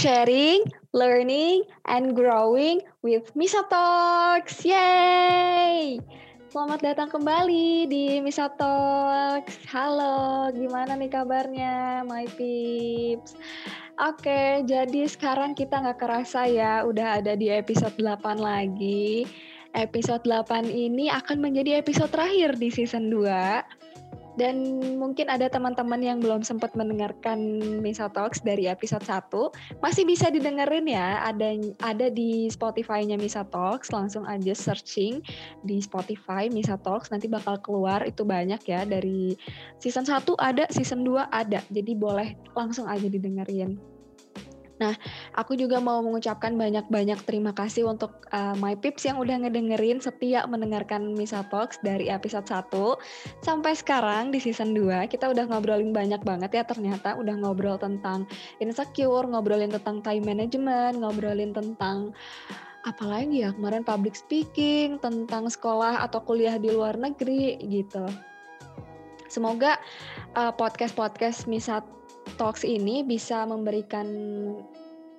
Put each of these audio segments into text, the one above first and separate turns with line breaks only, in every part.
sharing, learning, and growing with Misa Talks. Yay! Selamat datang kembali di Misa Talks. Halo, gimana nih kabarnya, my peeps? Oke, jadi sekarang kita nggak kerasa ya, udah ada di episode 8 lagi. Episode 8 ini akan menjadi episode terakhir di season 2 dan mungkin ada teman-teman yang belum sempat mendengarkan Misa Talks dari episode 1, masih bisa didengerin ya. Ada ada di Spotify-nya Misa Talks, langsung aja searching di Spotify Misa Talks nanti bakal keluar itu banyak ya dari season 1 ada, season 2 ada. Jadi boleh langsung aja didengerin. Nah, aku juga mau mengucapkan banyak-banyak terima kasih untuk uh, my pips yang udah ngedengerin setia mendengarkan Misa Talks dari episode 1 sampai sekarang di season 2. Kita udah ngobrolin banyak banget ya ternyata udah ngobrol tentang insecure, ngobrolin tentang time management, ngobrolin tentang apa lagi ya kemarin public speaking, tentang sekolah atau kuliah di luar negeri gitu. Semoga uh, podcast-podcast Misa Talks ini bisa memberikan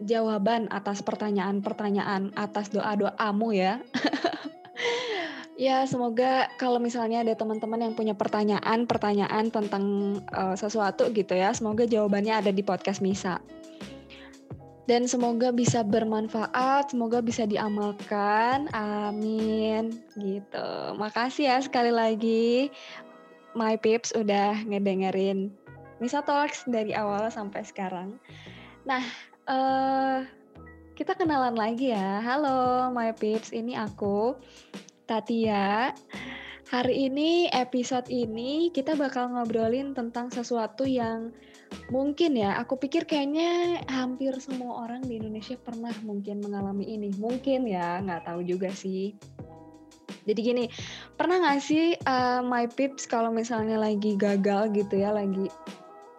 jawaban atas pertanyaan-pertanyaan atas doa-doamu ya. ya semoga kalau misalnya ada teman-teman yang punya pertanyaan-pertanyaan tentang uh, sesuatu gitu ya, semoga jawabannya ada di podcast Misa. Dan semoga bisa bermanfaat, semoga bisa diamalkan. Amin. Gitu. Makasih ya sekali lagi My Pips udah ngedengerin Misa Talks dari awal sampai sekarang. Nah, uh, kita kenalan lagi ya. Halo My Pips, ini aku Tatia. Hari ini episode ini kita bakal ngobrolin tentang sesuatu yang mungkin ya, aku pikir kayaknya hampir semua orang di Indonesia pernah mungkin mengalami ini. Mungkin ya, nggak tahu juga sih. Jadi gini, pernah nggak sih uh, my pips kalau misalnya lagi gagal gitu ya, lagi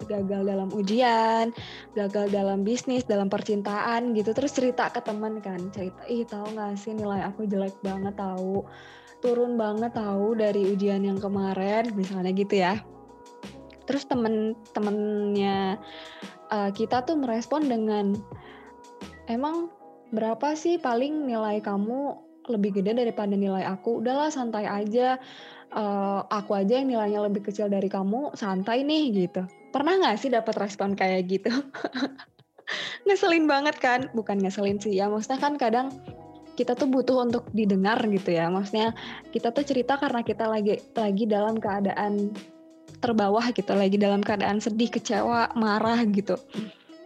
gagal dalam ujian, gagal dalam bisnis, dalam percintaan gitu. Terus cerita ke teman kan, cerita, ih tahu nggak sih nilai aku jelek banget tahu, turun banget tahu dari ujian yang kemarin, misalnya gitu ya. Terus temen-temennya uh, kita tuh merespon dengan, emang berapa sih paling nilai kamu lebih gede daripada nilai aku? Udahlah santai aja. Uh, aku aja yang nilainya lebih kecil dari kamu, santai nih gitu Pernah nggak sih dapat respon kayak gitu? ngeselin banget kan? Bukan ngeselin sih ya, maksudnya kan kadang kita tuh butuh untuk didengar gitu ya. Maksudnya kita tuh cerita karena kita lagi lagi dalam keadaan terbawah gitu, lagi dalam keadaan sedih, kecewa, marah gitu.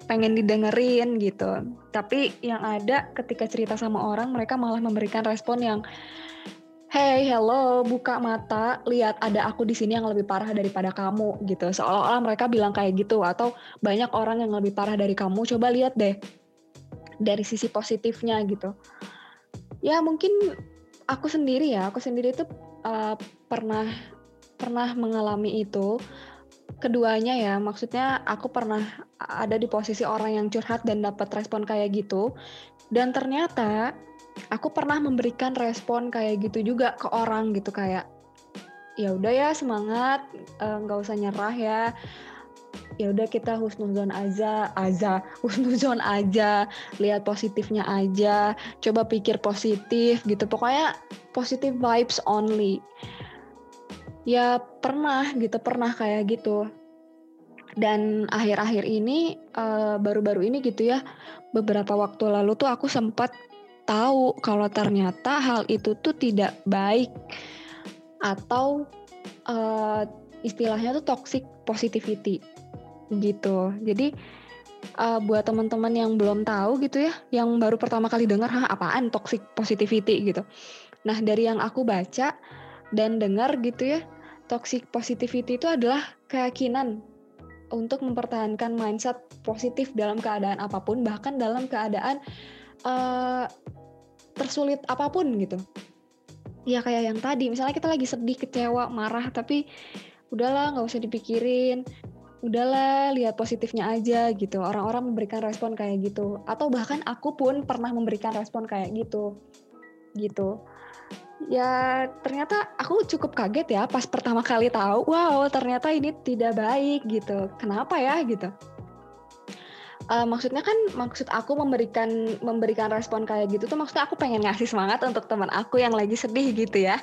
Pengen didengerin gitu. Tapi yang ada ketika cerita sama orang mereka malah memberikan respon yang hey hello buka mata lihat ada aku di sini yang lebih parah daripada kamu gitu. Seolah-olah mereka bilang kayak gitu atau banyak orang yang lebih parah dari kamu. Coba lihat deh dari sisi positifnya gitu. Ya mungkin aku sendiri ya aku sendiri itu uh, pernah pernah mengalami itu. Keduanya ya maksudnya aku pernah ada di posisi orang yang curhat dan dapat respon kayak gitu. Dan ternyata aku pernah memberikan respon kayak gitu juga ke orang gitu kayak ya udah ya semangat eh, nggak uh, usah nyerah ya. Ya udah kita husnuzon aja aja husnuzon aja lihat positifnya aja coba pikir positif gitu. Pokoknya positive vibes only. Ya pernah gitu pernah kayak gitu. Dan akhir-akhir ini eh, baru-baru uh, ini gitu ya beberapa waktu lalu tuh aku sempat tahu kalau ternyata hal itu tuh tidak baik atau uh, istilahnya tuh toxic positivity gitu. Jadi uh, buat teman-teman yang belum tahu gitu ya, yang baru pertama kali dengar Hah, apaan toxic positivity gitu. Nah, dari yang aku baca dan dengar gitu ya, toxic positivity itu adalah keyakinan untuk mempertahankan mindset positif dalam keadaan apa pun, bahkan dalam keadaan uh, tersulit apa pun gitu. Ya kayak yang tadi. Misalnya kita lagi sedih kecewa marah tapi udahlah nggak usah dipikirin. Udahlah lihat positifnya aja gitu. Orang-orang memberikan respon kayak gitu. Atau bahkan aku pun pernah memberikan respon kayak gitu. Gitu. Ya ternyata aku cukup kaget ya pas pertama kali tahu wow ternyata ini tidak baik gitu. Kenapa ya? gitu uh, maksudnya kan maksud aku memberikan memberikan respon kayak gitu tuh maksudnya aku pengen ngasih semangat untuk teman aku yang lagi sedih gitu ya.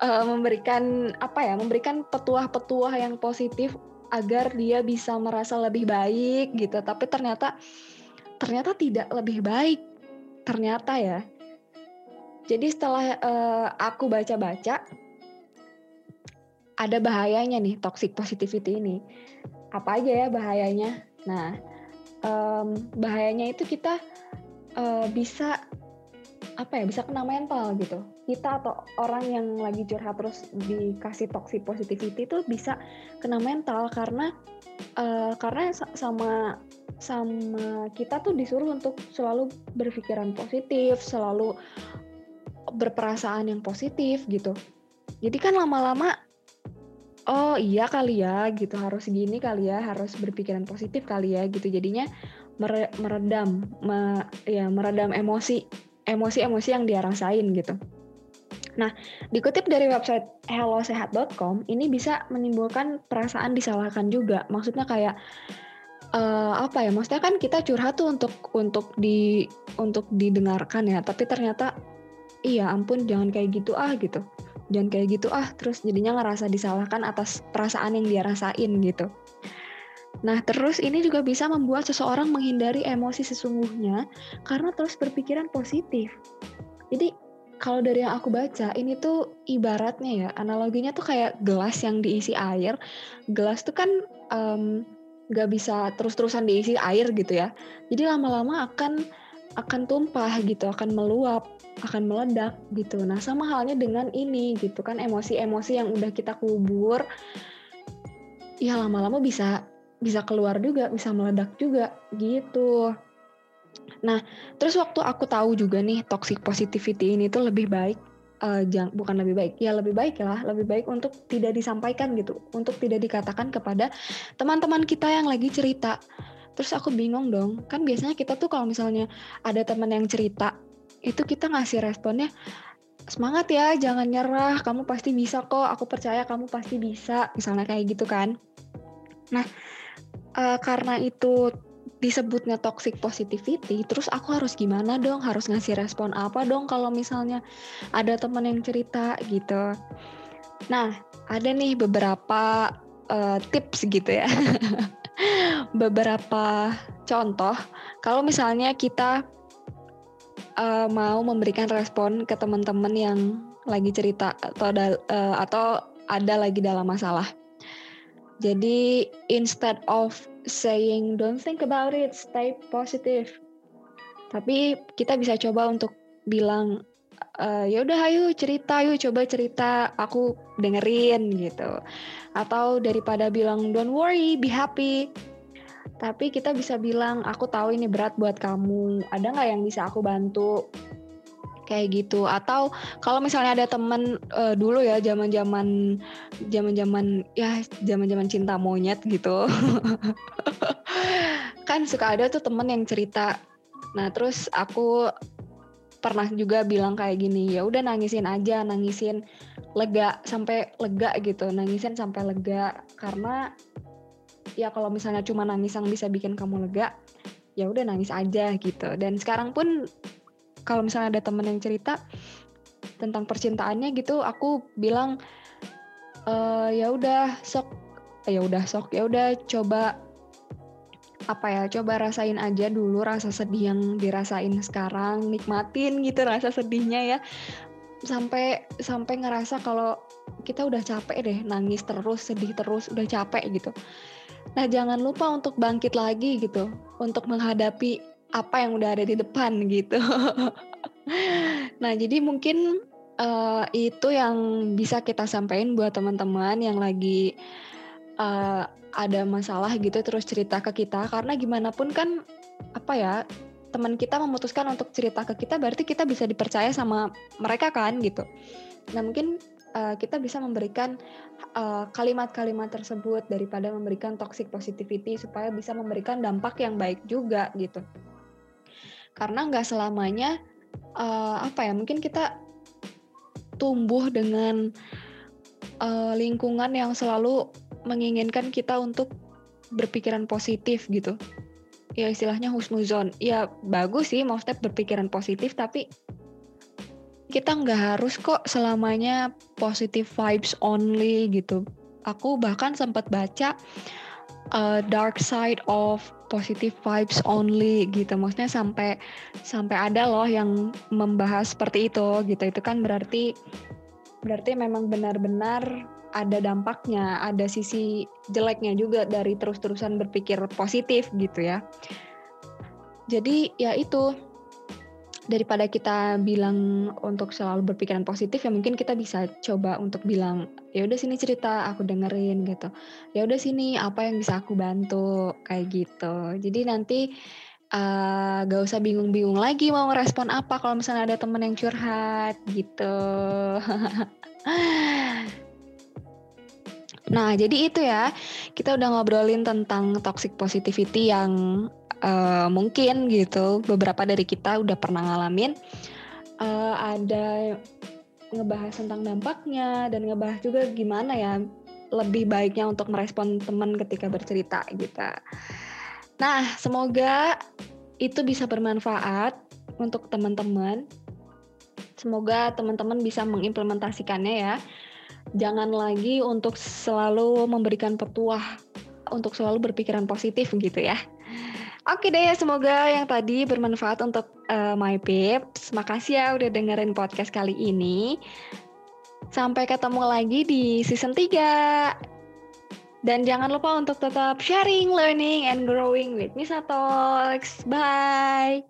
Uh, memberikan apa ya memberikan petuah-petuah yang positif agar dia bisa merasa lebih baik gitu. Tapi ternyata ternyata tidak lebih baik ternyata ya. Jadi setelah uh, aku baca-baca ada bahayanya nih toxic positivity ini. Apa aja ya bahayanya? Nah um, bahayanya itu kita uh, bisa apa ya bisa kena mental gitu. Kita atau orang yang lagi curhat terus dikasih toxic positivity itu bisa kena mental karena uh, karena sama sama kita tuh disuruh untuk selalu berpikiran positif selalu berperasaan yang positif gitu. Jadi kan lama-lama oh iya kali ya gitu harus gini kali ya harus berpikiran positif kali ya gitu jadinya meredam me, ya meredam emosi emosi-emosi yang dia rasain gitu. Nah, dikutip dari website hellosehat.com, ini bisa menimbulkan perasaan disalahkan juga. Maksudnya kayak uh, apa ya? Maksudnya kan kita curhat tuh untuk untuk di untuk didengarkan ya, tapi ternyata iya ampun jangan kayak gitu ah gitu jangan kayak gitu ah terus jadinya ngerasa disalahkan atas perasaan yang dia rasain gitu. Nah terus ini juga bisa membuat seseorang menghindari emosi sesungguhnya karena terus berpikiran positif. Jadi kalau dari yang aku baca ini tuh ibaratnya ya analoginya tuh kayak gelas yang diisi air. Gelas tuh kan um, gak bisa terus-terusan diisi air gitu ya. Jadi lama-lama akan akan tumpah gitu akan meluap akan meledak gitu. Nah, sama halnya dengan ini gitu kan emosi-emosi yang udah kita kubur ya lama-lama bisa bisa keluar juga, bisa meledak juga gitu. Nah, terus waktu aku tahu juga nih toxic positivity ini tuh lebih baik uh, jang, bukan lebih baik, ya lebih baik lah, lebih baik untuk tidak disampaikan gitu, untuk tidak dikatakan kepada teman-teman kita yang lagi cerita. Terus aku bingung dong, kan biasanya kita tuh kalau misalnya ada teman yang cerita, itu kita ngasih responnya semangat ya, jangan nyerah, kamu pasti bisa kok, aku percaya kamu pasti bisa, misalnya kayak gitu kan. Nah, uh, karena itu disebutnya toxic positivity, terus aku harus gimana dong? Harus ngasih respon apa dong kalau misalnya ada teman yang cerita gitu. Nah, ada nih beberapa uh, tips gitu ya. beberapa contoh kalau misalnya kita uh, mau memberikan respon ke teman-teman yang lagi cerita atau uh, atau ada lagi dalam masalah. Jadi instead of saying don't think about it, stay positive. Tapi kita bisa coba untuk bilang uh, ya udah ayo cerita, yuk coba cerita, aku dengerin gitu. Atau daripada bilang don't worry, be happy, tapi kita bisa bilang aku tahu ini berat buat kamu ada nggak yang bisa aku bantu? Kayak gitu. Atau kalau misalnya ada temen uh, dulu ya zaman zaman zaman zaman ya zaman zaman cinta monyet gitu. Kan suka ada tuh temen yang cerita. Nah terus aku pernah juga bilang kayak gini ya udah nangisin aja nangisin lega sampai lega gitu nangisin sampai lega. Karena ya kalau misalnya cuma nangis yang bisa bikin kamu lega ya udah nangis aja gitu. Dan sekarang pun kalau misalnya ada temen yang cerita tentang percintaannya gitu aku bilang e, ya udah sok ya udah sok ya udah coba apa ya coba rasain aja dulu rasa sedih yang dirasain sekarang nikmatin gitu rasa sedihnya ya sampai sampai ngerasa kalau kita udah capek deh nangis terus sedih terus udah capek gitu Nah, jangan lupa untuk bangkit lagi gitu, untuk menghadapi apa yang udah ada di depan gitu. nah, jadi mungkin uh, itu yang bisa kita sampaikan buat teman-teman yang lagi uh, ada masalah gitu terus cerita ke kita karena gimana pun kan apa ya teman kita memutuskan untuk cerita ke kita berarti kita bisa dipercaya sama mereka kan gitu. Nah mungkin uh, kita bisa memberikan eh, kalimat-kalimat tersebut daripada memberikan toxic positivity supaya bisa memberikan dampak yang baik juga gitu. Karena nggak selamanya uh, apa ya mungkin kita tumbuh dengan uh, lingkungan yang selalu menginginkan kita untuk berpikiran positif gitu. ya istilahnya husnuzon. Ya bagus sih maksudnya berpikiran positif tapi kita nggak harus kok selamanya positive vibes only gitu. Aku bahkan sempat baca uh, dark side of positive vibes only gitu. Maksudnya sampai sampai ada loh yang membahas seperti itu gitu. Itu kan berarti berarti memang benar-benar ada dampaknya, ada sisi jeleknya juga dari terus-terusan berpikir positif gitu ya. Jadi ya itu. Daripada kita bilang untuk selalu berpikiran positif ya mungkin kita bisa coba untuk bilang ya udah sini cerita aku dengerin gitu. Ya udah sini apa yang bisa aku bantu? Kayak gitu. Jadi nanti uh, gak usah bingung-bingung lagi mau ngerespon apa kalau misalnya ada temen yang curhat gitu Nah, jadi itu ya. Kita udah ngobrolin tentang toxic positivity yang uh, mungkin gitu beberapa dari kita udah pernah ngalamin. Uh, ada ngebahas tentang dampaknya dan ngebahas juga gimana ya lebih baiknya untuk merespon teman ketika bercerita gitu. Nah, semoga itu bisa bermanfaat untuk teman-teman. Semoga teman-teman bisa mengimplementasikannya ya jangan lagi untuk selalu memberikan petuah untuk selalu berpikiran positif gitu ya. Oke deh, semoga yang tadi bermanfaat untuk uh, my peeps. Makasih ya udah dengerin podcast kali ini. Sampai ketemu lagi di season 3. Dan jangan lupa untuk tetap sharing, learning, and growing with Misa Talks. Bye!